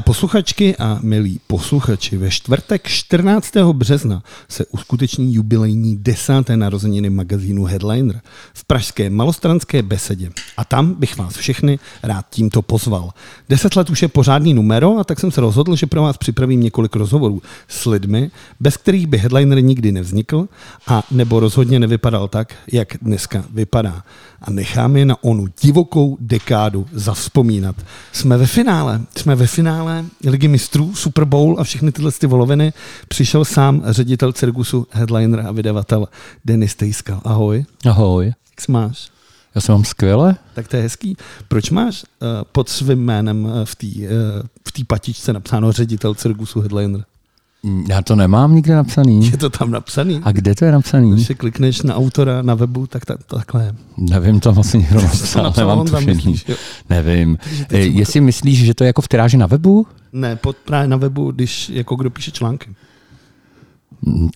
Posluchačky a milí posluchači, ve čtvrtek 14. března se uskuteční jubilejní desáté narozeniny magazínu Headliner v pražské malostranské besedě. A tam bych vás všechny rád tímto pozval. Deset let už je pořádný numero a tak jsem se rozhodl, že pro vás připravím několik rozhovorů s lidmi, bez kterých by Headliner nikdy nevznikl a nebo rozhodně nevypadal tak, jak dneska vypadá. A necháme je na onu divokou dekádu zavzpomínat. Jsme ve finále, jsme ve finále Ligy mistrů, Super Bowl a všechny tyhle ty voloviny. Přišel sám ředitel Cirkusu, headliner a vydavatel Denis Tejskal. Ahoj. Ahoj. Jak se máš? Já se mám skvěle. Tak to je hezký. Proč máš uh, pod svým jménem uh, v té uh, v tý patičce napsáno ředitel Cirkusu Headliner? Já to nemám nikde napsaný. Je to tam napsaný? A kde to je napsaný? Když se klikneš na autora na webu, tak ta, takhle je. Nevím, to asi někdo napsal, napsal nemám tušení. myslíš, jo? Nevím. E, co jestli myslíš, že to je jako v tiráži na webu? Ne, pod, právě na webu, když jako kdo píše články.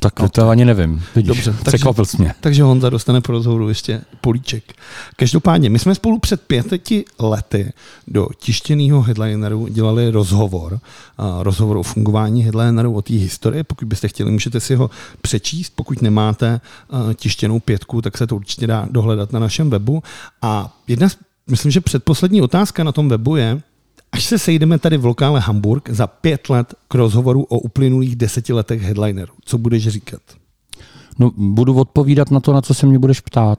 Tak to ani nevím. Vidíš, Dobře, takže- překvapil jsi mě. Takže Honza dostane pro rozhovoru ještě políček. Každopádně, my jsme spolu před pěti lety do tištěného headlineru dělali rozhovor. A rozhovor o fungování headlineru, o té historii. Pokud byste chtěli, můžete si ho přečíst. Pokud nemáte tištěnou pětku, tak se to určitě dá dohledat na našem webu. A jedna, z- myslím, že předposlední otázka na tom webu je, Až se sejdeme tady v lokále Hamburg za pět let k rozhovoru o uplynulých deseti letech headlineru, co budeš říkat? No, budu odpovídat na to, na co se mě budeš ptát.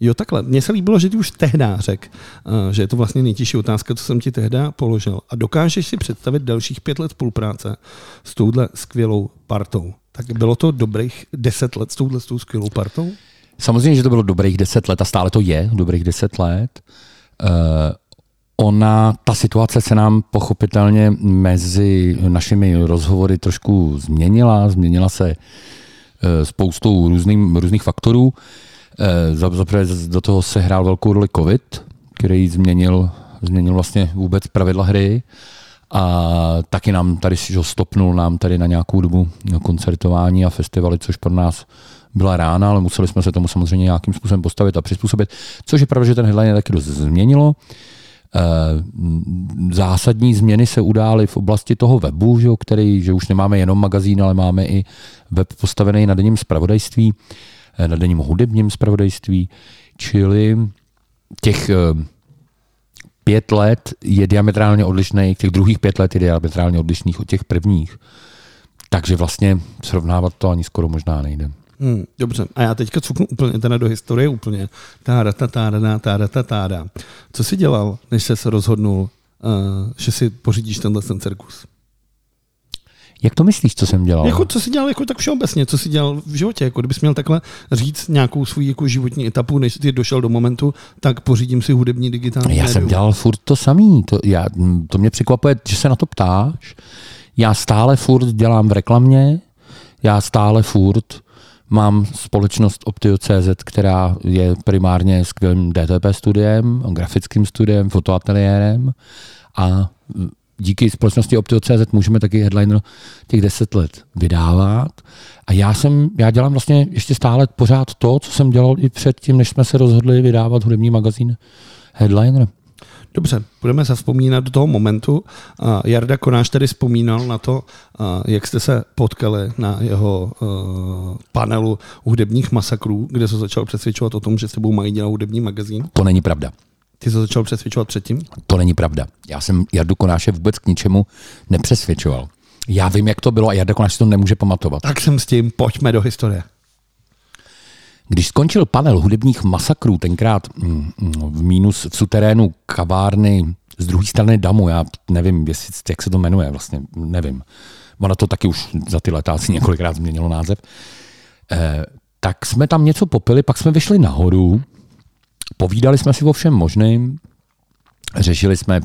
Jo, takhle. Mně se líbilo, že ty už tehdy řekl, eh, že je to vlastně nejtěžší otázka, co jsem ti tehdy položil. A dokážeš si představit dalších pět let spolupráce s touhle skvělou partou. Tak bylo to dobrých deset let s touhle s tou skvělou partou? Samozřejmě, že to bylo dobrých deset let a stále to je dobrých deset let. Uh, ona, ta situace se nám pochopitelně mezi našimi rozhovory trošku změnila. Změnila se eh, spoustou různým, různých faktorů. Eh, za- Zaprvé do toho se hrál velkou roli covid, který změnil, změnil vlastně vůbec pravidla hry a taky nám tady že stopnul nám tady na nějakou dobu koncertování a festivaly, což pro nás byla rána, ale museli jsme se tomu samozřejmě nějakým způsobem postavit a přizpůsobit, což je pravda, že ten headline taky dost změnilo. Zásadní změny se udály v oblasti toho webu, že, který, že už nemáme jenom magazín, ale máme i web postavený na denním spravodajství, eh, na denním hudebním spravodajství, čili těch eh, pět let je diametrálně odlišný, těch druhých pět let je diametrálně odlišných od těch prvních. Takže vlastně srovnávat to ani skoro možná nejde. Hmm, dobře. A já teďka cuknu úplně teda do historie úplně. Táda, ta, táda, táda, ta, táda. Co jsi dělal, než jsi se rozhodnul, uh, že si pořídíš tenhle ten cirkus? Jak to myslíš, co jsem dělal? Jako, co jsi dělal jako tak všeobecně, co jsi dělal v životě, jako kdybys měl takhle říct nějakou svou jako životní etapu, než jsi došel do momentu, tak pořídím si hudební digitální Já jsem médium. dělal furt to samý. To, já, to mě překvapuje, že se na to ptáš. Já stále furt dělám v reklamě, já stále furt mám společnost Optio.cz, která je primárně skvělým DTP studiem, grafickým studiem, fotoateliérem a díky společnosti Optio.cz můžeme taky headliner těch 10 let vydávat. A já jsem, já dělám vlastně ještě stále pořád to, co jsem dělal i předtím, než jsme se rozhodli vydávat hudební magazín Headliner. Dobře, budeme se vzpomínat do toho momentu. Jarda Konáš tady vzpomínal na to, jak jste se potkali na jeho uh, panelu hudebních masakrů, kde se začal přesvědčovat o tom, že s tebou mají dělat hudební magazín. To není pravda. Ty se začal přesvědčovat předtím? To není pravda. Já jsem Jardu Konáše vůbec k ničemu nepřesvědčoval. Já vím, jak to bylo a Jarda Konáš si to nemůže pamatovat. Tak jsem s tím, pojďme do historie. Když skončil panel hudebních masakrů, tenkrát mm, mm, v mínus v suterénu kavárny z druhé strany Damu, já nevím, jestli, jak se to jmenuje, vlastně nevím. Ono to taky už za ty leta asi několikrát změnilo název. Eh, tak jsme tam něco popili, pak jsme vyšli nahoru, povídali jsme si o všem možným, řešili jsme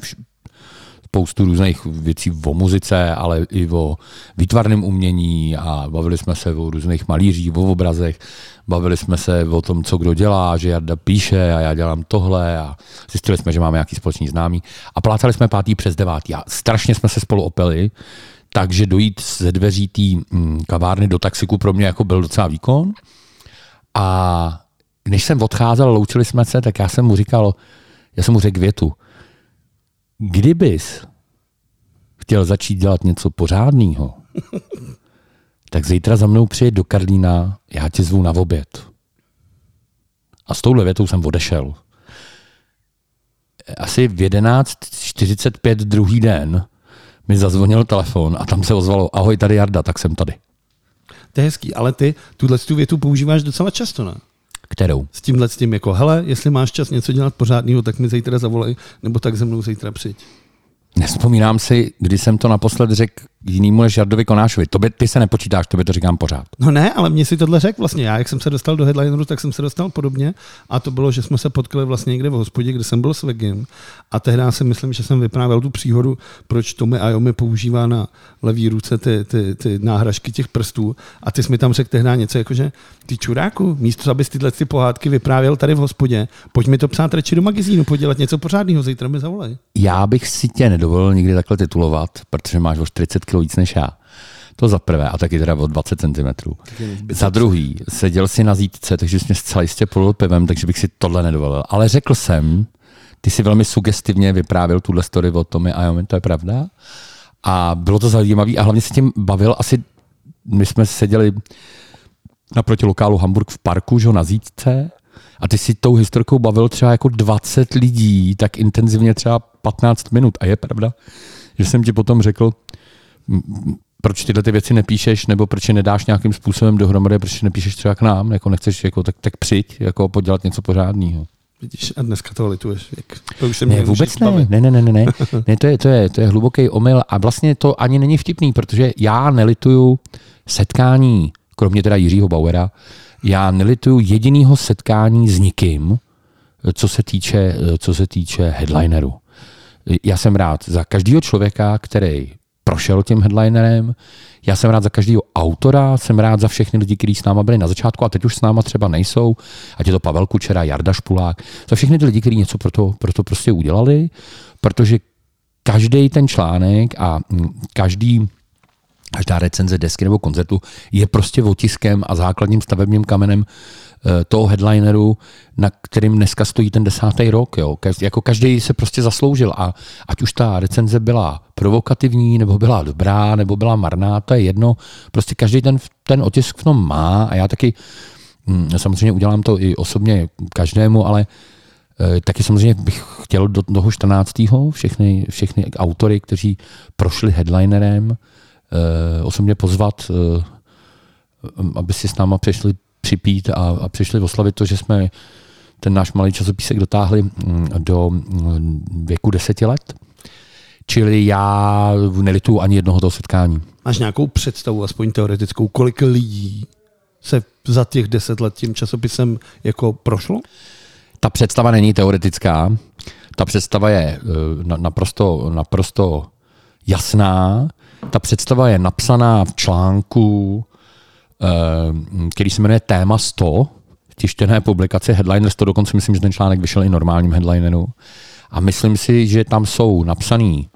spoustu různých věcí o muzice, ale i o výtvarném umění a bavili jsme se o různých malířích, o obrazech, bavili jsme se o tom, co kdo dělá, že Jarda píše a já dělám tohle a zjistili jsme, že máme nějaký společný známý. A plácali jsme pátý přes devátý a strašně jsme se spolu opili, takže dojít ze dveří té mm, kavárny do taxiku pro mě jako byl docela výkon. A když jsem odcházel, loučili jsme se, tak já jsem mu říkal, já jsem mu řekl větu, kdybys chtěl začít dělat něco pořádného, tak zítra za mnou přijet do Karlína, já tě zvu na oběd. A s touhle větou jsem odešel. Asi v 11.45 druhý den mi zazvonil telefon a tam se ozvalo, ahoj, tady Jarda, tak jsem tady. To je hezký, ale ty tuhle tu větu používáš docela často, ne? Kterou? S tímhle s tím jako, hele, jestli máš čas něco dělat pořádného, tak mi zítra zavolej, nebo tak ze mnou zítra přijď. Nespomínám si, kdy jsem to naposled řekl jinému než Jardovi Konášovi. To by, ty se nepočítáš, to by to říkám pořád. No ne, ale mě si tohle řekl vlastně. Já, jak jsem se dostal do headlineru, tak jsem se dostal podobně. A to bylo, že jsme se potkali vlastně někde v hospodě, kde jsem byl s Vegim. A tehdy si myslím, že jsem vyprávěl tu příhodu, proč Tommy Ayomi používá na levý ruce ty, ty, ty náhražky těch prstů. A ty jsi mi tam řekl tehdy něco jako, že ty čuráku, místo, abys tyhle ty pohádky vyprávěl tady v hospodě, pojď mi to psát radši do magazínu, podělat něco pořádného, zítra mi zavolej. Já bych si tě nedovolil nikdy takhle titulovat, protože máš o 40 kg víc než já. To za prvé, a taky teda o 20 cm. Za druhý, seděl si na zítce, takže jsi mě zcela jistě polil pivem, takže bych si tohle nedovolil. Ale řekl jsem, ty si velmi sugestivně vyprávěl tuhle story o Tomi a jo, to je pravda. A bylo to zajímavé a hlavně se tím bavil asi, my jsme seděli naproti lokálu Hamburg v parku, že na zítce, a ty si tou historkou bavil třeba jako 20 lidí, tak intenzivně třeba 15 minut. A je pravda, že jsem ti potom řekl, proč tyhle ty věci nepíšeš, nebo proč je nedáš nějakým způsobem dohromady, proč nepíšeš třeba k nám, jako nechceš, jako, tak, tak přijď, jako podělat něco pořádného. Vidíš, a dneska to lituješ. Jak, to už se ne, vůbec ne. ne. Ne, ne, ne, ne. ne to, je, to, je, to je hluboký omyl a vlastně to ani není vtipný, protože já nelituju setkání, kromě teda Jiřího Bauera, já nelituju jediného setkání s nikým, co se týče, co se týče headlineru. Já jsem rád za každého člověka, který prošel tím headlinerem. Já jsem rád za každého autora, jsem rád za všechny lidi, kteří s náma byli na začátku a teď už s náma třeba nejsou, ať je to Pavel Kučera, Jarda Špulák, za všechny ty lidi, kteří něco pro to, pro to prostě udělali, protože každý ten článek a každý každá recenze desky nebo koncertu je prostě otiskem a základním stavebním kamenem toho headlineru, na kterým dneska stojí ten desátý rok. Jo. Jako každý se prostě zasloužil a ať už ta recenze byla provokativní, nebo byla dobrá, nebo byla marná, to je jedno. Prostě každý ten, ten otisk v tom má a já taky hm, samozřejmě udělám to i osobně každému, ale eh, Taky samozřejmě bych chtěl do toho 14. všechny, všechny autory, kteří prošli headlinerem, Eh, osobně pozvat, eh, aby si s náma přišli připít a, a přišli oslavit to, že jsme ten náš malý časopisek dotáhli mm, do mm, věku deseti let. Čili já nelituju ani jednoho toho setkání. Máš nějakou představu, aspoň teoretickou, kolik lidí se za těch deset let tím časopisem jako prošlo? Ta představa není teoretická. Ta představa je eh, naprosto, naprosto jasná. Ta představa je napsaná v článku, který se jmenuje Téma 100, tištěné publikace Headliners, to dokonce myslím, že ten článek vyšel i normálním headlineru. A myslím si, že tam jsou napsaný,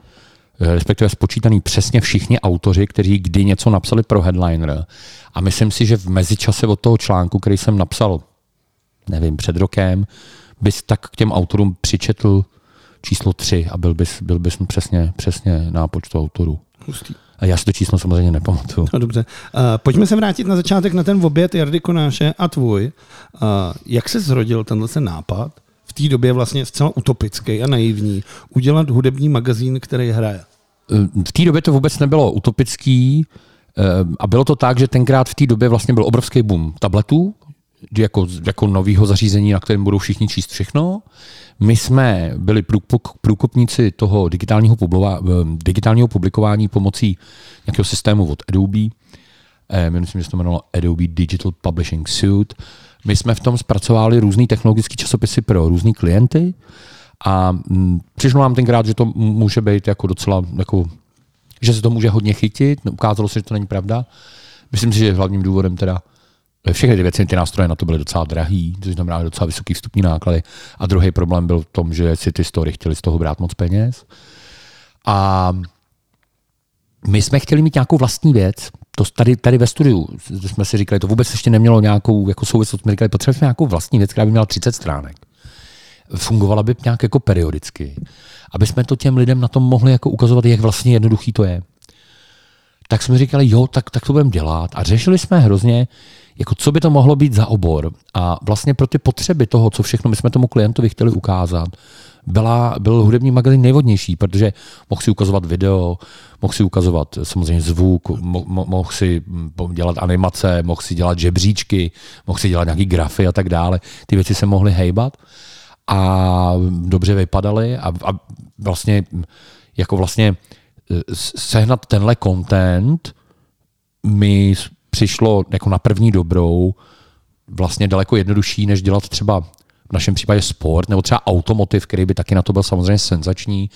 eh, respektive spočítaný přesně všichni autoři, kteří kdy něco napsali pro headliner. A myslím si, že v mezičase od toho článku, který jsem napsal, nevím, před rokem, bys tak k těm autorům přičetl číslo 3 a byl bys, byl bys přesně, přesně na počtu autorů. Hustý. A já si to číslo samozřejmě nepamatuju. No, dobře. Uh, pojďme se vrátit na začátek na ten oběd Jardy Konáše a tvůj. Uh, jak se zrodil tenhle ten nápad? V té době vlastně zcela utopický a naivní. Udělat hudební magazín, který hraje. V té době to vůbec nebylo utopický a bylo to tak, že tenkrát v té době vlastně byl obrovský boom tabletů, jako, jako nového zařízení, na kterém budou všichni číst všechno. My jsme byli průkopníci toho digitálního, publikování, eh, digitálního publikování pomocí nějakého systému od Adobe. Eh, myslím, že se to jmenovalo Adobe Digital Publishing Suite. My jsme v tom zpracovali různé technologické časopisy pro různé klienty a mm, přišlo nám tenkrát, že to může být jako docela, jako, že se to může hodně chytit. Ukázalo se, že to není pravda. Myslím si, že hlavním důvodem teda všechny ty věci, ty nástroje na to byly docela drahý, což znamená docela vysoký vstupní náklady. A druhý problém byl v tom, že si ty story chtěli z toho brát moc peněz. A my jsme chtěli mít nějakou vlastní věc. To tady, tady ve studiu jsme si říkali, to vůbec ještě nemělo nějakou jako souvislost. Jsme říkali, potřebujeme nějakou vlastní věc, která by měla 30 stránek. fungovala by nějak jako periodicky, aby jsme to těm lidem na tom mohli jako ukazovat, jak vlastně jednoduchý to je. Tak jsme říkali, jo, tak, tak to budeme dělat. A řešili jsme hrozně, jako co by to mohlo být za obor. A vlastně pro ty potřeby toho, co všechno my jsme tomu klientovi chtěli ukázat, byla, byl hudební magazín nejvodnější, protože mohl si ukazovat video, mohl si ukazovat samozřejmě zvuk, mo, mohl si dělat animace, mohl si dělat žebříčky, mohl si dělat nějaký grafy a tak dále. Ty věci se mohly hejbat a dobře vypadaly a, a vlastně jako vlastně e, sehnat tenhle content mi přišlo jako na první dobrou vlastně daleko jednodušší, než dělat třeba v našem případě sport, nebo třeba automotiv, který by taky na to byl samozřejmě senzační.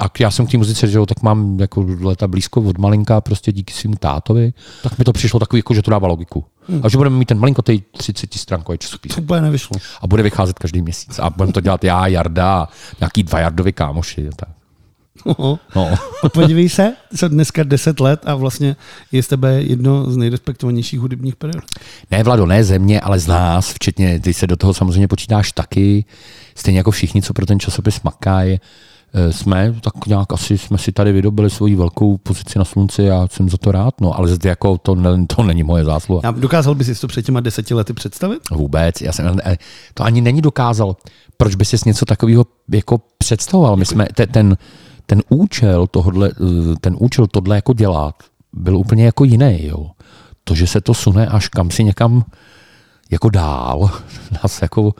A já jsem k té muzice, že jo, tak mám jako leta blízko od malinka, prostě díky svým tátovi, tak mi to přišlo takový, jako, že to dává logiku. Hmm. A že budeme mít ten malinkotý 30 stránkový časopis. To úplně nevyšlo. A bude vycházet každý měsíc. A budeme to dělat já, Jarda, nějaký dva Jardovi kámoši. Tak. No. no. Podívej se, se dneska 10 let a vlastně je z tebe jedno z nejrespektovanějších hudebních period. Ne, Vlado, ne země, ale z nás, včetně, ty se do toho samozřejmě počítáš taky, stejně jako všichni, co pro ten časopis makají, eh, jsme, tak nějak asi jsme si tady vydobili svoji velkou pozici na slunci a jsem za to rád, no, ale jako to, ne, to není moje zásluha. A dokázal bys si to před těma deseti lety představit? Vůbec, já jsem, to ani není dokázal. Proč by si něco takového jako představoval? My jsme, ten ten účel, tohodle, eh, ten účel tohle jako dělat byl úplně jako jiný. Jo. To, že se to sune až kam si někam jako dál, nás jako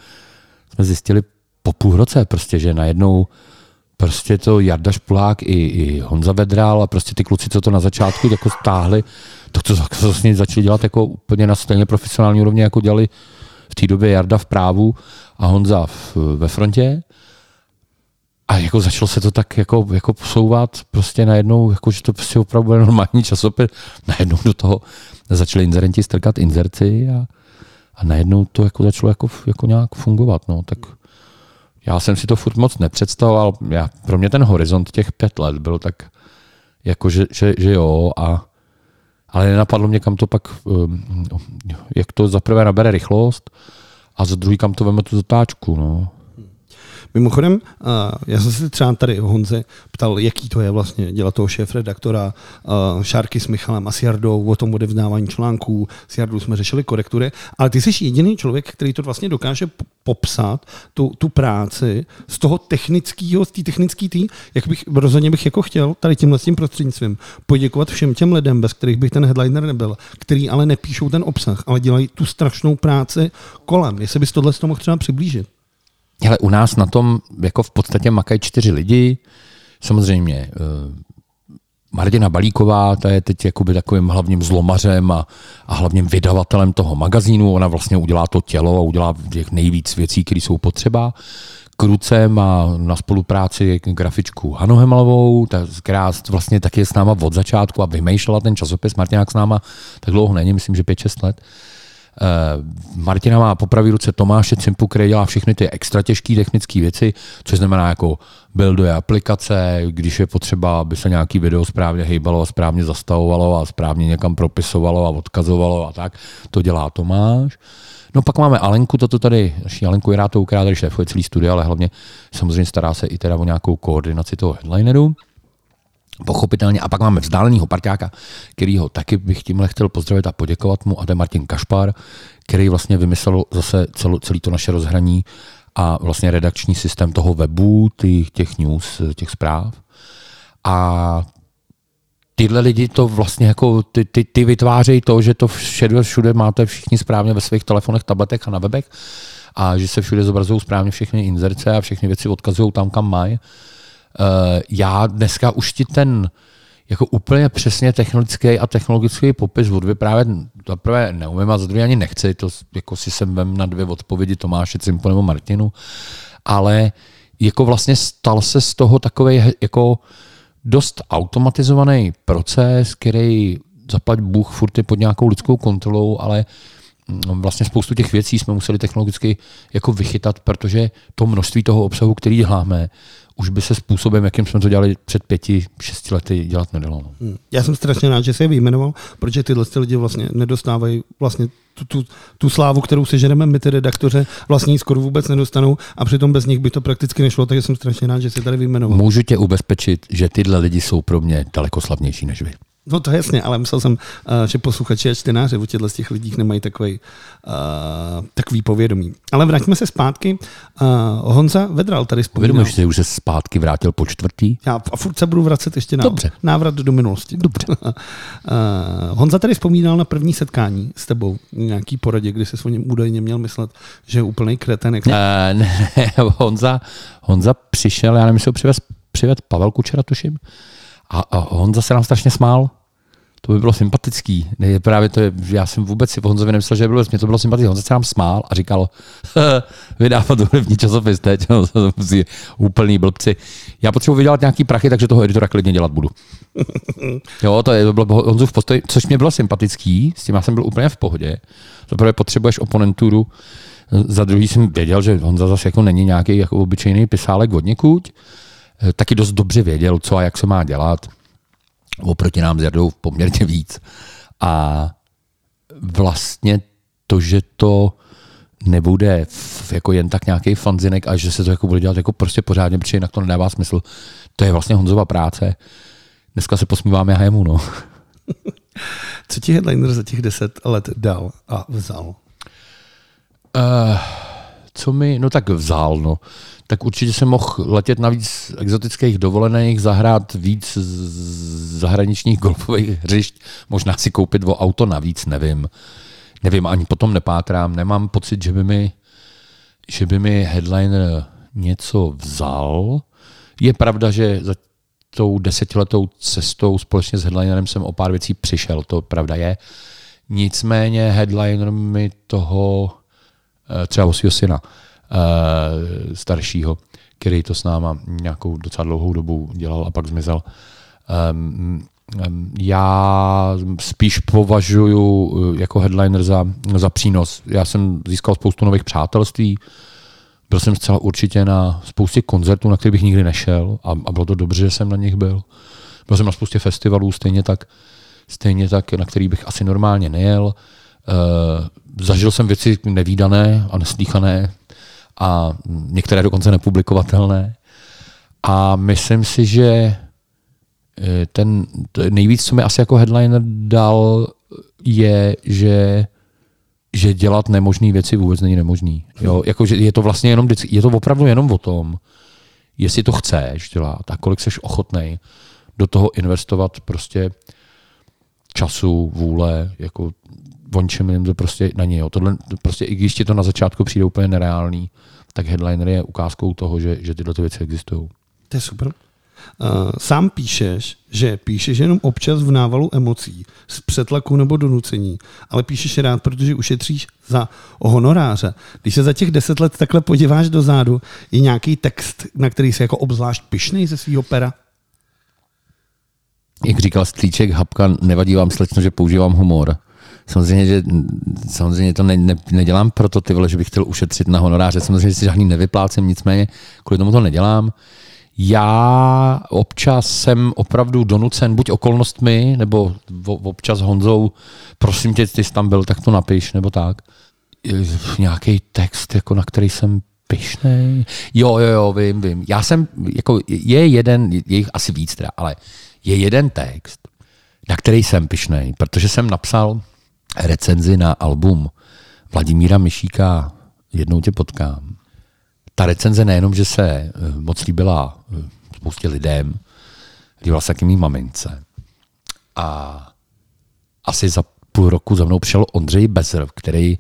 jsme zjistili po půl roce prostě, že najednou prostě to Jarda Špulák i, i Honza Vedrál a prostě ty kluci, co to na začátku jako stáhli, to, co vlastně začali dělat jako úplně na stejně profesionální úrovni, jako dělali v té době Jarda v právu a Honza v, ve frontě, a jako začalo se to tak jako, jako posouvat prostě najednou, jako, že to prostě opravdu bude normální časopis. Najednou do toho začali inzerenti strkat inzerci a, a najednou to jako začalo jako, jako nějak fungovat. No. Tak já jsem si to furt moc nepředstavoval. Já, pro mě ten horizont těch pět let byl tak, jako že, že, že jo, a, ale nenapadlo mě, kam to pak, um, jak to zaprvé nabere rychlost a za druhý, kam to veme tu zatáčku. No. Mimochodem, já jsem se třeba tady Honze ptal, jaký to je vlastně dělat toho šéf-redaktora Šárky s Michalem a s Jardou o tom odevzdávání článků. S Jardou jsme řešili korektury, ale ty jsi jediný člověk, který to vlastně dokáže popsat, tu, tu práci z toho technického, z té technické tý, jak bych rozhodně bych jako chtěl tady tímhle tím prostřednictvím poděkovat všem těm lidem, bez kterých bych ten headliner nebyl, který ale nepíšou ten obsah, ale dělají tu strašnou práci kolem. Jestli bys tohle z toho mohl třeba přiblížit. Ale u nás na tom jako v podstatě makají čtyři lidi. Samozřejmě eh, Martina Balíková, ta je teď jakoby takovým hlavním zlomařem a, a hlavním vydavatelem toho magazínu. Ona vlastně udělá to tělo a udělá těch nejvíc věcí, které jsou potřeba. Kruce má na spolupráci grafičku Hanu Hemalovou, která vlastně taky je s náma od začátku a vymýšlela ten časopis. Martina s náma tak dlouho není, myslím, že 5-6 let. Eh, Martina má po pravé ruce Tomáše Cimpu, který dělá všechny ty extra těžké technické věci, což znamená jako builduje aplikace, když je potřeba, aby se nějaký video správně hejbalo a správně zastavovalo a správně někam propisovalo a odkazovalo a tak. To dělá Tomáš. No pak máme Alenku, toto tady, naší Alenku Jirátovou, která tady šéfuje celý studio, ale hlavně samozřejmě stará se i teda o nějakou koordinaci toho headlineru pochopitelně. A pak máme vzdáleného parťáka, kterýho taky bych tímhle chtěl pozdravit a poděkovat mu, a to je Martin Kašpar, který vlastně vymyslel zase celou, celý to naše rozhraní a vlastně redakční systém toho webu, těch, těch news, těch zpráv. A tyhle lidi to vlastně jako, ty, ty, ty vytvářejí to, že to všude, všude máte všichni správně ve svých telefonech, tabletech a na webech a že se všude zobrazují správně všechny inzerce a všechny věci odkazují tam, kam mají já dneska už ti ten jako úplně přesně technický a technologický popis odvyprávět za prvé neumím a za druhé ani nechci, to jako si sem vem na dvě odpovědi Tomáše Cimpo nebo Martinu, ale jako vlastně stal se z toho takový jako dost automatizovaný proces, který zaplať Bůh furt je pod nějakou lidskou kontrolou, ale mm, vlastně spoustu těch věcí jsme museli technologicky jako vychytat, protože to množství toho obsahu, který děláme, už by se způsobem, jakým jsme to dělali před pěti, šesti lety, dělat nedalo. No. Hmm. Já jsem strašně rád, že se je vyjmenoval, protože tyhle ty lidi vlastně nedostávají vlastně tu, tu, tu slávu, kterou si ženeme my, ty redaktoře, vlastně skoro vůbec nedostanou a přitom bez nich by to prakticky nešlo, takže jsem strašně rád, že si tady vyjmenoval. Můžu tě ubezpečit, že tyhle lidi jsou pro mě daleko slavnější než vy. No to jasně, ale myslel jsem, eh, že posluchači a čtenáři o těchto z těch lidích nemají takový, uh, takový povědomí. Ale vraťme se zpátky. Uh, Honza Vedral tady vzpomínal. Uvědomuješ si, už se zpátky vrátil po čtvrtý? Já a furt se budu vracet ještě na Dobře. návrat do minulosti. Dobře. uh, Honza tady vzpomínal na první setkání s tebou, nějaký poradě, kdy se o něm údajně měl myslet, že je úplný kreten. Jak... Uh, ne, Honza, Honza přišel, já nevím, jestli ho přivez, přivez Pavel Kučera, tuším, a, a Honza se nám strašně smál to by bylo sympatický. Ne, právě to je, já jsem vůbec si po Honzovi nemyslel, že bylo, mě to bylo sympatické. Honza se nám smál a říkal, vydávat hudební časopis teď, no, úplný blbci. Já potřebuji vydělat nějaký prachy, takže toho editora klidně dělat budu. jo, to, je, to bylo Honzův postoj, což mě bylo sympatický, s tím já jsem byl úplně v pohodě. Zaprvé potřebuješ oponenturu, za druhý jsem věděl, že Honza zase jako není nějaký jako obyčejný pisálek od někud. Taky dost dobře věděl, co a jak se má dělat oproti nám s Jardou poměrně víc. A vlastně to, že to nebude jako jen tak nějaký fanzinek a že se to jako bude dělat jako prostě pořádně, protože jinak to nedává smysl. To je vlastně Honzova práce. Dneska se posmíváme a jemu, no. Co ti headliner za těch deset let dal a vzal? Uh, co mi, no tak vzal, no tak určitě jsem mohl letět na víc exotických dovolených, zahrát víc zahraničních golfových hřišť, možná si koupit o auto navíc, nevím. Nevím, ani potom nepátrám, nemám pocit, že by mi, že by mi headliner něco vzal. Je pravda, že za tou desetiletou cestou společně s headlinerem jsem o pár věcí přišel, to pravda je. Nicméně headliner mi toho, eh, třeba o svého syna, staršího, který to s náma nějakou docela dlouhou dobu dělal a pak zmizel. Já spíš považuji eh, jako headliner za, za přínos. Já jsem získal spoustu nových přátelství, byl jsem zcela určitě na spoustě koncertů, na kterých bych nikdy nešel a, a bylo to dobře, že jsem na nich byl. Byl jsem na spoustě festivalů, stejně tak, stejně tak na který bych asi normálně nejel. Uh, zažil jsem věci nevýdané a neslíchané, a některé dokonce nepublikovatelné. A myslím si, že eh, ten nejvíc, co mi asi jako headliner dal, je, že že dělat nemožné věci vůbec není nemožný. Jo? Jako, že je to vlastně jenom, je to opravdu jenom o tom, jestli to chceš dělat a kolik jsi ochotný do toho investovat prostě času, vůle, jako jiném to prostě na něj. Tohle, prostě, i když ti to na začátku přijde úplně nereálný, tak headliner je ukázkou toho, že, že tyhle ty věci existují. To je super. Uh, sám píšeš, že píšeš jenom občas v návalu emocí, z přetlaku nebo donucení, ale píšeš rád, protože ušetříš za honoráře. Když se za těch deset let takhle podíváš dozadu, je nějaký text, na který jsi jako obzvlášť pišnej ze svého pera? Jak říkal Stříček Hapka, nevadí vám slečno, že používám humor. Samozřejmě, že samozřejmě to ne, ne, nedělám proto, ty vole, že bych chtěl ušetřit na honoráře. Samozřejmě si žádný nevyplácím, nicméně kvůli tomu to nedělám. Já občas jsem opravdu donucen buď okolnostmi, nebo občas Honzou, prosím tě, ty jsi tam byl, tak to napiš, nebo tak. Nějaký text, jako na který jsem pišnej. Jo, jo, jo, vím, vím. Já jsem, jako je jeden, je jich asi víc teda, ale je jeden text, na který jsem pišnej, protože jsem napsal recenzi na album Vladimíra Myšíka Jednou tě potkám. Ta recenze nejenom, že se eh, moc líbila eh, spoustě lidem, líbila se taky mý mamince. A asi za půl roku za mnou přišel Ondřej Bezr, který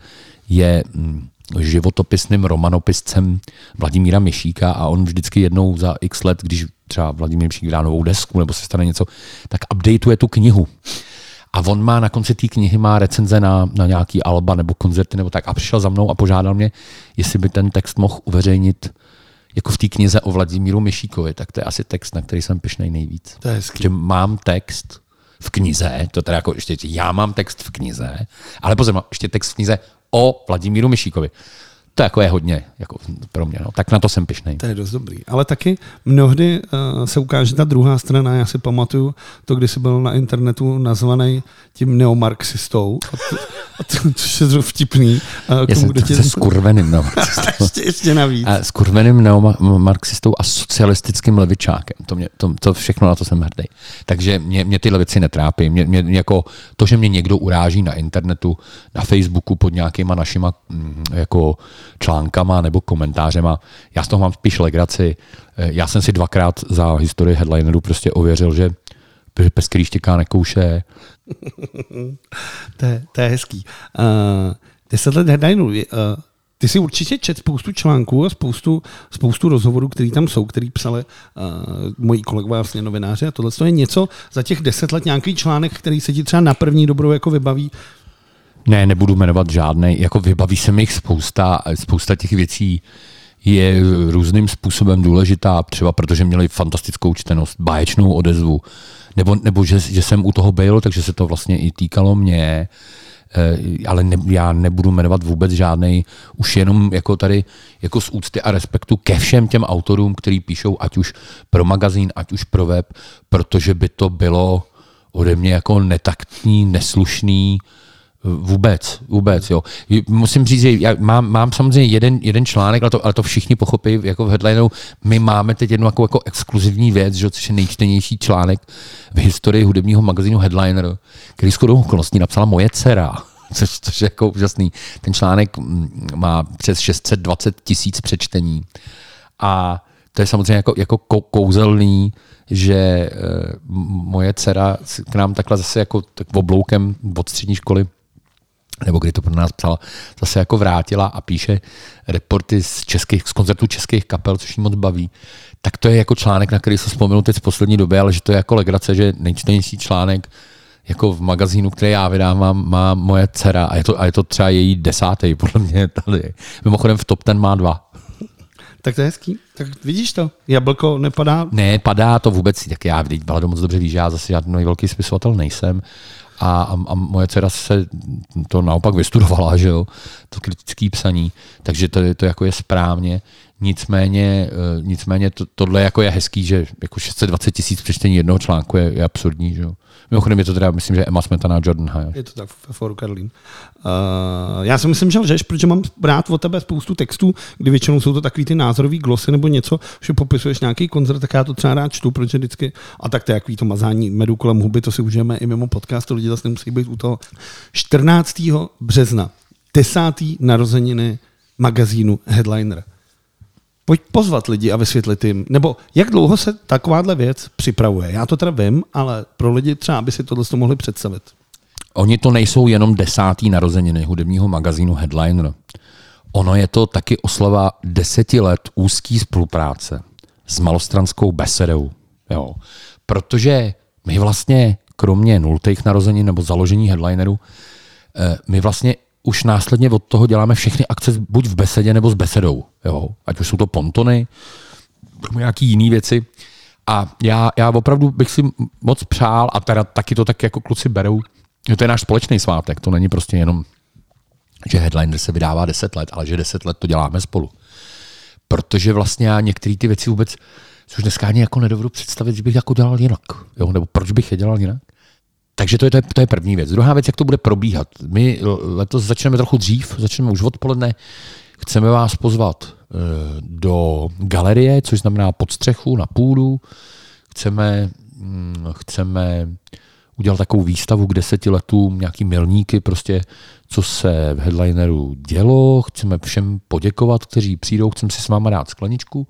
je mm, životopisným romanopiscem Vladimíra Myšíka a on vždycky jednou za x let, když třeba Vladimír Myšík dá novou desku nebo se stane něco, tak updateuje tu knihu. A on má na konci té knihy má recenze na, na nějaký alba nebo koncerty nebo tak a přišel za mnou a požádal mě, jestli by ten text mohl uveřejnit jako v té knize o Vladimíru Myšíkovi, tak to je asi text, na který jsem pišnej nejvíc. To je Že mám text v knize, to teda jako ještě já mám text v knize, ale pozor, mám ještě text v knize o Vladimíru Myšíkovi to jako je hodně jako pro mě. No. Tak na to jsem pišnej. To je dost dobrý. Ale taky mnohdy uh, se ukáže ta druhá strana. Já si pamatuju to, kdy jsi byl na internetu nazvaný tím neomarxistou. A to, a to, což je vtipný. Uh, Já jsem tě... se skurveným neomarxistou. ještě, ještě navíc. A skurveným neomarxistou a socialistickým levičákem. To, mě, to, to všechno na to jsem hrdý. Takže mě, mě tyhle věci netrápí. Mě, mě, jako to, že mě někdo uráží na internetu, na Facebooku pod nějakýma našima mm, jako článkama nebo komentářema. Já z toho mám spíš legraci. Eh, já jsem si dvakrát za historii headlinerů prostě ověřil, že pes, který štěká, nekouše. to, je, to je hezký. Uh, deset let headlinerů. Uh, ty si určitě čet spoustu článků a spoustu, spoustu rozhovorů, které tam jsou, který psali uh, moji kolegové vlastně novináři a tohle to je něco za těch deset let nějaký článek, který se ti třeba na první dobrou jako vybaví, ne, nebudu jmenovat žádný. Jako vybaví se mi jich spousta, spousta těch věcí je různým způsobem důležitá, třeba protože měli fantastickou čtenost, báječnou odezvu, nebo, nebo že, že jsem u toho byl, takže se to vlastně i týkalo mě, eh, ale ne, já nebudu jmenovat vůbec žádný, už jenom jako tady jako z úcty a respektu ke všem těm autorům, který píšou ať už pro magazín, ať už pro web, protože by to bylo ode mě jako netaktní, neslušný, Vůbec, vůbec, jo. Musím říct, že já mám, mám samozřejmě jeden, jeden článek, ale to, ale to všichni pochopí, jako v headlineu. My máme teď jednu jako, jako exkluzivní věc, že, což je nejčtenější článek v historii hudebního magazínu Headliner, který shodou okolností napsala moje dcera. Což, což je jako úžasný. Ten článek má přes 620 tisíc přečtení. A to je samozřejmě jako, jako kouzelný, že e, moje dcera k nám takhle zase jako tak obloukem od střední školy nebo kdy to pro nás psala, zase jako vrátila a píše reporty z, českých, z koncertů českých kapel, což jí moc baví, tak to je jako článek, na který se vzpomenu teď z poslední doby, ale že to je jako legrace, že nejčtenější článek jako v magazínu, který já vydávám, má moje dcera a je to, a je to třeba její desátý, podle mě tady. Mimochodem v top ten má dva. Tak to je hezký. Tak vidíš to? Jablko nepadá? Ne, padá to vůbec. Tak já, vidíš, Balado moc dobře víš, já zase žádný velký spisovatel nejsem a, a, moje dcera se to naopak vystudovala, že jo, to kritické psaní, takže to, to jako je správně. Nicméně, eh, nicméně to, tohle jako je hezký, že jako 620 tisíc přečtení jednoho článku je, je absurdní. Že. Mimochodem je to teda, myslím, že Emma Smetana a Jordan High. Je to tak ve foru. Uh, já si myslím, že lžeš, protože mám rád od tebe spoustu textů, kdy většinou jsou to takový ty názorový glosy nebo něco, že popisuješ nějaký koncert, tak já to třeba rád čtu, protože vždycky, a tak to je to mazání medu kolem huby, to si užijeme i mimo podcastu, lidi zase nemusí být u toho. 14. března, desátý narozeniny magazínu Headliner pojď pozvat lidi a vysvětlit jim, nebo jak dlouho se takováhle věc připravuje. Já to teda vím, ale pro lidi třeba by si tohle mohli představit. Oni to nejsou jenom desátý narozeniny hudebního magazínu Headliner. Ono je to taky oslava deseti let úzký spolupráce s malostranskou besedou. Jo. Protože my vlastně, kromě nultých narozenin nebo založení headlineru, eh, my vlastně už následně od toho děláme všechny akce buď v besedě nebo s besedou. Jo? Ať už jsou to pontony, nebo nějaký jiné věci. A já, já opravdu bych si moc přál, a teda taky to tak jako kluci berou, že to je náš společný svátek, to není prostě jenom, že Headliner se vydává 10 let, ale že 10 let to děláme spolu. Protože vlastně já některé ty věci vůbec, což dneska ani jako nedovedu představit, že bych jako dělal jinak. Jo? Nebo proč bych je dělal jinak. Takže to je, to, je, to je první věc. Druhá věc, jak to bude probíhat. My letos začneme trochu dřív, začneme už odpoledne. Chceme vás pozvat eh, do galerie, což znamená pod střechu, na půdu. Chceme, hm, chceme udělat takovou výstavu k deseti letům, nějaký milníky, prostě, co se v headlineru dělo. Chceme všem poděkovat, kteří přijdou, chceme si s váma dát skleničku.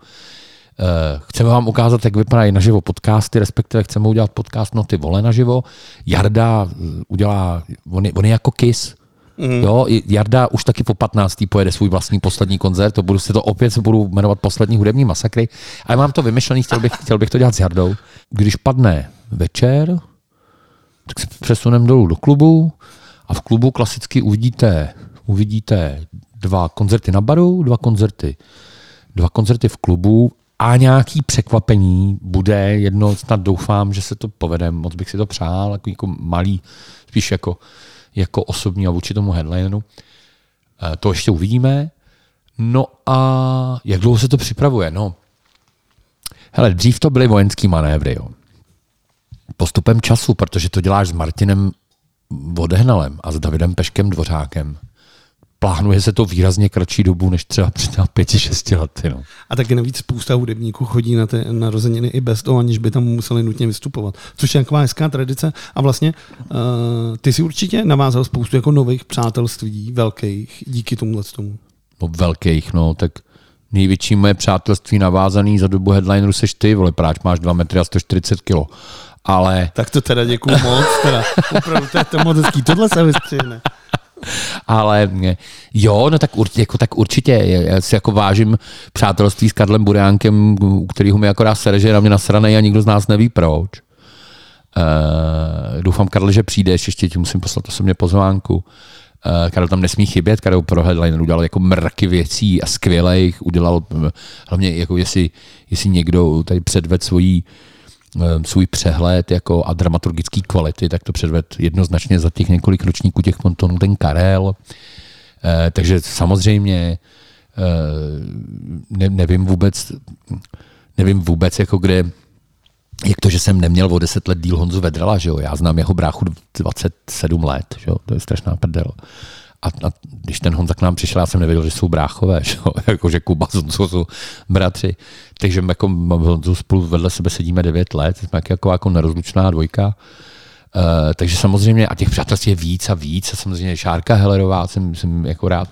Eh, chceme vám ukázat, jak vypadají naživo podcasty, respektive chceme udělat podcast No ty vole naživo. Jarda eh, udělá, on je, on je jako KIS, Mm. Jo, Jarda už taky po 15. pojede svůj vlastní poslední koncert, to budu se to opět se budu jmenovat poslední hudební masakry, ale mám to vymyšlený, chtěl bych, chtěl bych to dělat s Jardou. Když padne večer, tak se přesuneme dolů do klubu a v klubu klasicky uvidíte, uvidíte dva koncerty na baru, dva koncerty, dva koncerty v klubu a nějaký překvapení bude jedno, snad doufám, že se to povede, moc bych si to přál, jako, jako malý, spíš jako, jako osobní a vůči tomu headlineru. Eh, to ještě uvidíme. No a jak dlouho se to připravuje? No, hele, dřív to byly vojenský manévry, jo. Postupem času, protože to děláš s Martinem Vodehnalem a s Davidem Peškem Dvořákem, plánuje se to výrazně kratší dobu, než třeba před pěti, šesti lety. No. A taky navíc spousta hudebníků chodí na ty narozeniny i bez toho, aniž by tam museli nutně vystupovat. Což je taková hezká tradice. A vlastně uh, ty si určitě navázal spoustu jako nových přátelství, velkých, díky tomuhle tomu. No velkých, no, tak největší moje přátelství navázaný za dobu headlineru seš ty, vole, práč máš 2 metry a 140 kilo. Ale... Tak to teda děkuju moc, teda. Opravdu, to je to moc hezký. Tohle se vystřihne. Ale jo, no tak, určitě, jako, tak určitě. Já si jako vážím přátelství s Karlem Buránkem, u kterého mi akorát sere, že je na mě nasranej a nikdo z nás neví proč. Uh, doufám, Karl, že přijdeš, ještě ti musím poslat osobně pozvánku. Uh, Karel tam nesmí chybět, Karel pro Headline udělal jako mrky věcí a skvělejch, udělal hlavně jako jestli, jestli někdo tady předved svojí uh, Eh, svůj přehled jako a dramaturgický kvality, tak to předved jednoznačně za těch několik ročníků těch pontonů ten Karel. Eh, takže samozřejmě eh, ne, nevím vůbec, nevím vůbec, jako kde, jak to, že jsem neměl o deset let díl Honzu Vedrala, že jo? Já znám jeho bráchu 27 let, že jo? To je strašná prdel. A, a když ten Honza k nám přišel, já jsem nevěděl, že jsou bráchové, že, jako, že Kuba s jsou bratři. Takže my jako Honzu spolu vedle sebe sedíme 9 let, jsme jako, jako nerozlučná dvojka. Uh, takže samozřejmě, a těch přátelství je víc a víc, a samozřejmě Šárka Hellerová, jsem, jsem jako rád,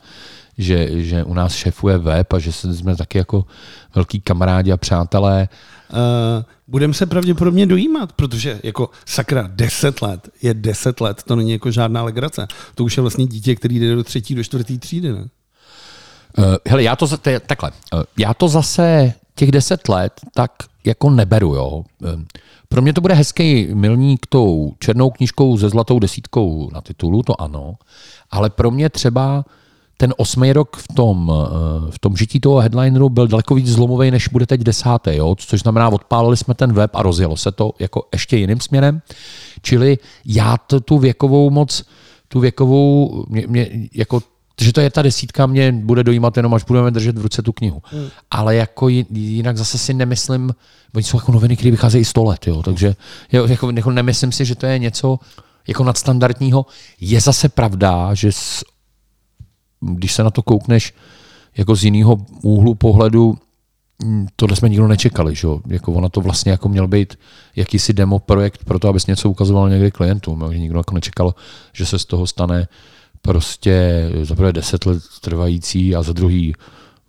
že, že u nás šefuje web a že jsme taky jako velký kamarádi a přátelé. Budeme se pravděpodobně dojímat, protože jako sakra, 10 let je 10 let, to není jako žádná legrace. To už je vlastně dítě, který jde do třetí, do čtvrtý třídy, ne? Uh, hele, já to, je, takhle, uh, já to zase těch 10 let tak jako neberu, jo. Uh, pro mě to bude hezký milník tou černou knížkou se zlatou desítkou na titulu, to ano, ale pro mě třeba ten osmý rok v tom, eh, v tom žití toho headlineru byl daleko víc zlomový, než bude teď desátý, jo? což znamená, odpálili jsme ten web a rozjelo se to jako ještě jiným směrem. Čili já to, tu věkovou moc, tu věkovou, mě, mě, jako že to je ta desítka, mě bude dojímat jenom, až budeme držet v ruce tu knihu. Hmm. Ale jako jinak zase si nemyslím, oni jsou jako noviny, které vycházejí 100 let, jo, takže jako, jako nemyslím si, že to je něco jako nadstandardního. Je zase pravda, že s když se na to koukneš jako z jiného úhlu pohledu, mm, tohle jsme nikdo nečekali, že? Jako ono to vlastně jako měl být jakýsi demo projekt pro to, abys něco ukazoval někdy klientům. Jo? Že nikdo jako nečekal, že se z toho stane prostě za prvé deset let trvající a za druhý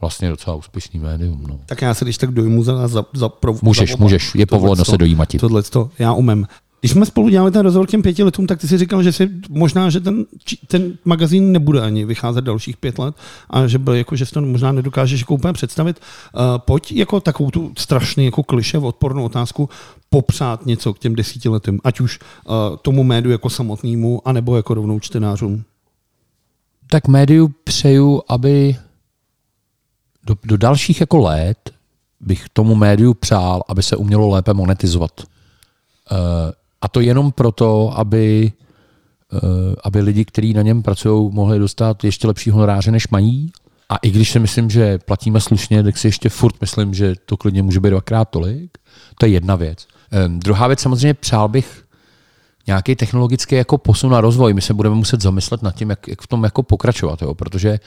vlastně docela úspěšný médium. No. Tak já se když tak dojmu za, za, za pro, Můžeš, za můžeš, je povoleno se dojímat. Tohle to já umím. Když jsme spolu dělali ten rozhovor těm pěti letům, tak ty si říkal, že si možná, že ten, ten magazín nebude ani vycházet dalších pět let a že byl jako, že si to možná nedokážeš jako úplně představit. Uh, pojď jako takovou tu strašný jako kliše, odpornou otázku popřát něco k těm desíti letům, ať už uh, tomu médiu jako samotnému, anebo jako rovnou čtenářům. Tak médiu přeju, aby do, do dalších jako let bych tomu médiu přál, aby se umělo lépe monetizovat. Uh, a to jenom proto, aby, eh, aby lidi, kteří na něm pracují, mohli dostat ještě lepší honoráře, než mají. A i když si myslím, že platíme slušně, tak si ještě furt myslím, že to klidně může být dvakrát tolik. To je jedna věc. Um, druhá věc, samozřejmě přál bych nějaký technologický jako posun a rozvoj. My se budeme muset zamyslet nad tím, jak, jak v tom jako pokračovat, jo? protože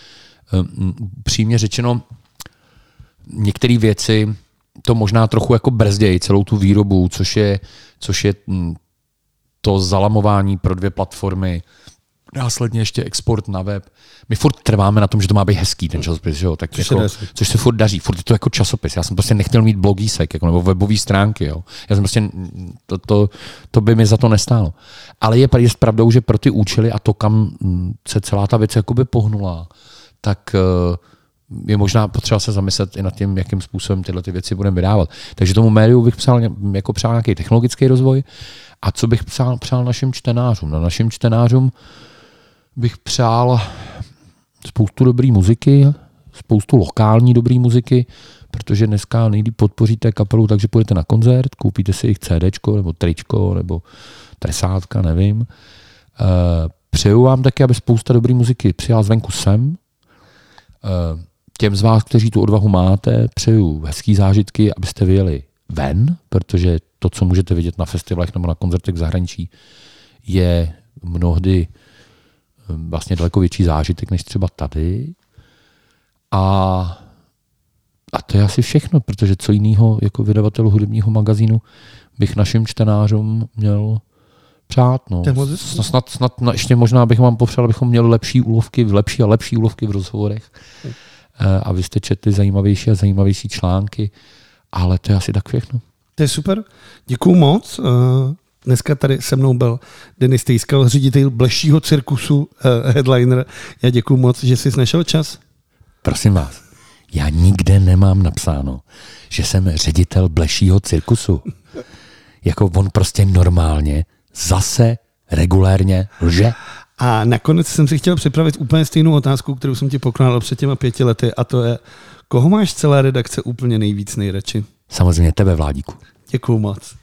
um, přímě řečeno, některé věci to možná trochu jako brzdějí celou tu výrobu, což je, což je mm, to zalamování pro dvě platformy, následně ještě export na web. My furt trváme na tom, že to má být hezký ten časopis, že jo? Tak což, jako, se což se furt daří, furt je to jako časopis. Já jsem prostě nechtěl mít blogísek jako, nebo webové stránky. Jo? Já jsem prostě, to, to, to, by mi za to nestálo. Ale je, je pravdou, že pro ty účely a to, kam mm, se celá ta věc jakoby pohnula, tak uh, je možná potřeba se zamyslet i nad tím, jakým způsobem tyhle ty věci budeme vydávat. Takže tomu médiu bych přál, jako přál nějaký technologický rozvoj a co bych přál, přál našim čtenářům. Na našim čtenářům bych přál spoustu dobré muziky, spoustu lokální dobré muziky, protože dneska nejlíp podpoříte kapelu, takže půjdete na koncert, koupíte si jejich CD nebo tričko nebo tresátka, nevím. Eh, přeju vám taky, aby spousta dobré muziky přijala zvenku sem, Těm z vás, kteří tu odvahu máte, přeju hezký zážitky, abyste vyjeli ven, protože to, co můžete vidět na festivalech nebo na koncertech v zahraničí, je mnohdy eh, vlastně daleko větší zážitek než třeba tady. A, a to je asi všechno, protože co jiného jako vydavatel hudebního magazínu bych našim čtenářům měl přát. No. Snad, snad no, ještě možná bych vám popřál, abychom měli lepší úlovky, lepší a lepší úlovky v rozhovorech. A vy jste četli zajímavější a zajímavější články, ale to je asi tak všechno. To je super. Děkuju moc. Eh, dneska tady se mnou byl Denis Tejskal, ředitel blešího cirkusu eh, Headliner. Já děkuju moc, že jsi našel čas. Prosím vás, já nikde nemám napsáno, že jsem ředitel blešího cirkusu. Jako on prostě normálně zase regulérně lže. A nakonec jsem si chtěl připravit úplně stejnou otázku, kterou jsem ti pokládal před těma pěti lety, a to je, koho máš celé redakce úplně nejvíc nejradši? Samozřejmě tebe, Vládíku. Děkuju moc.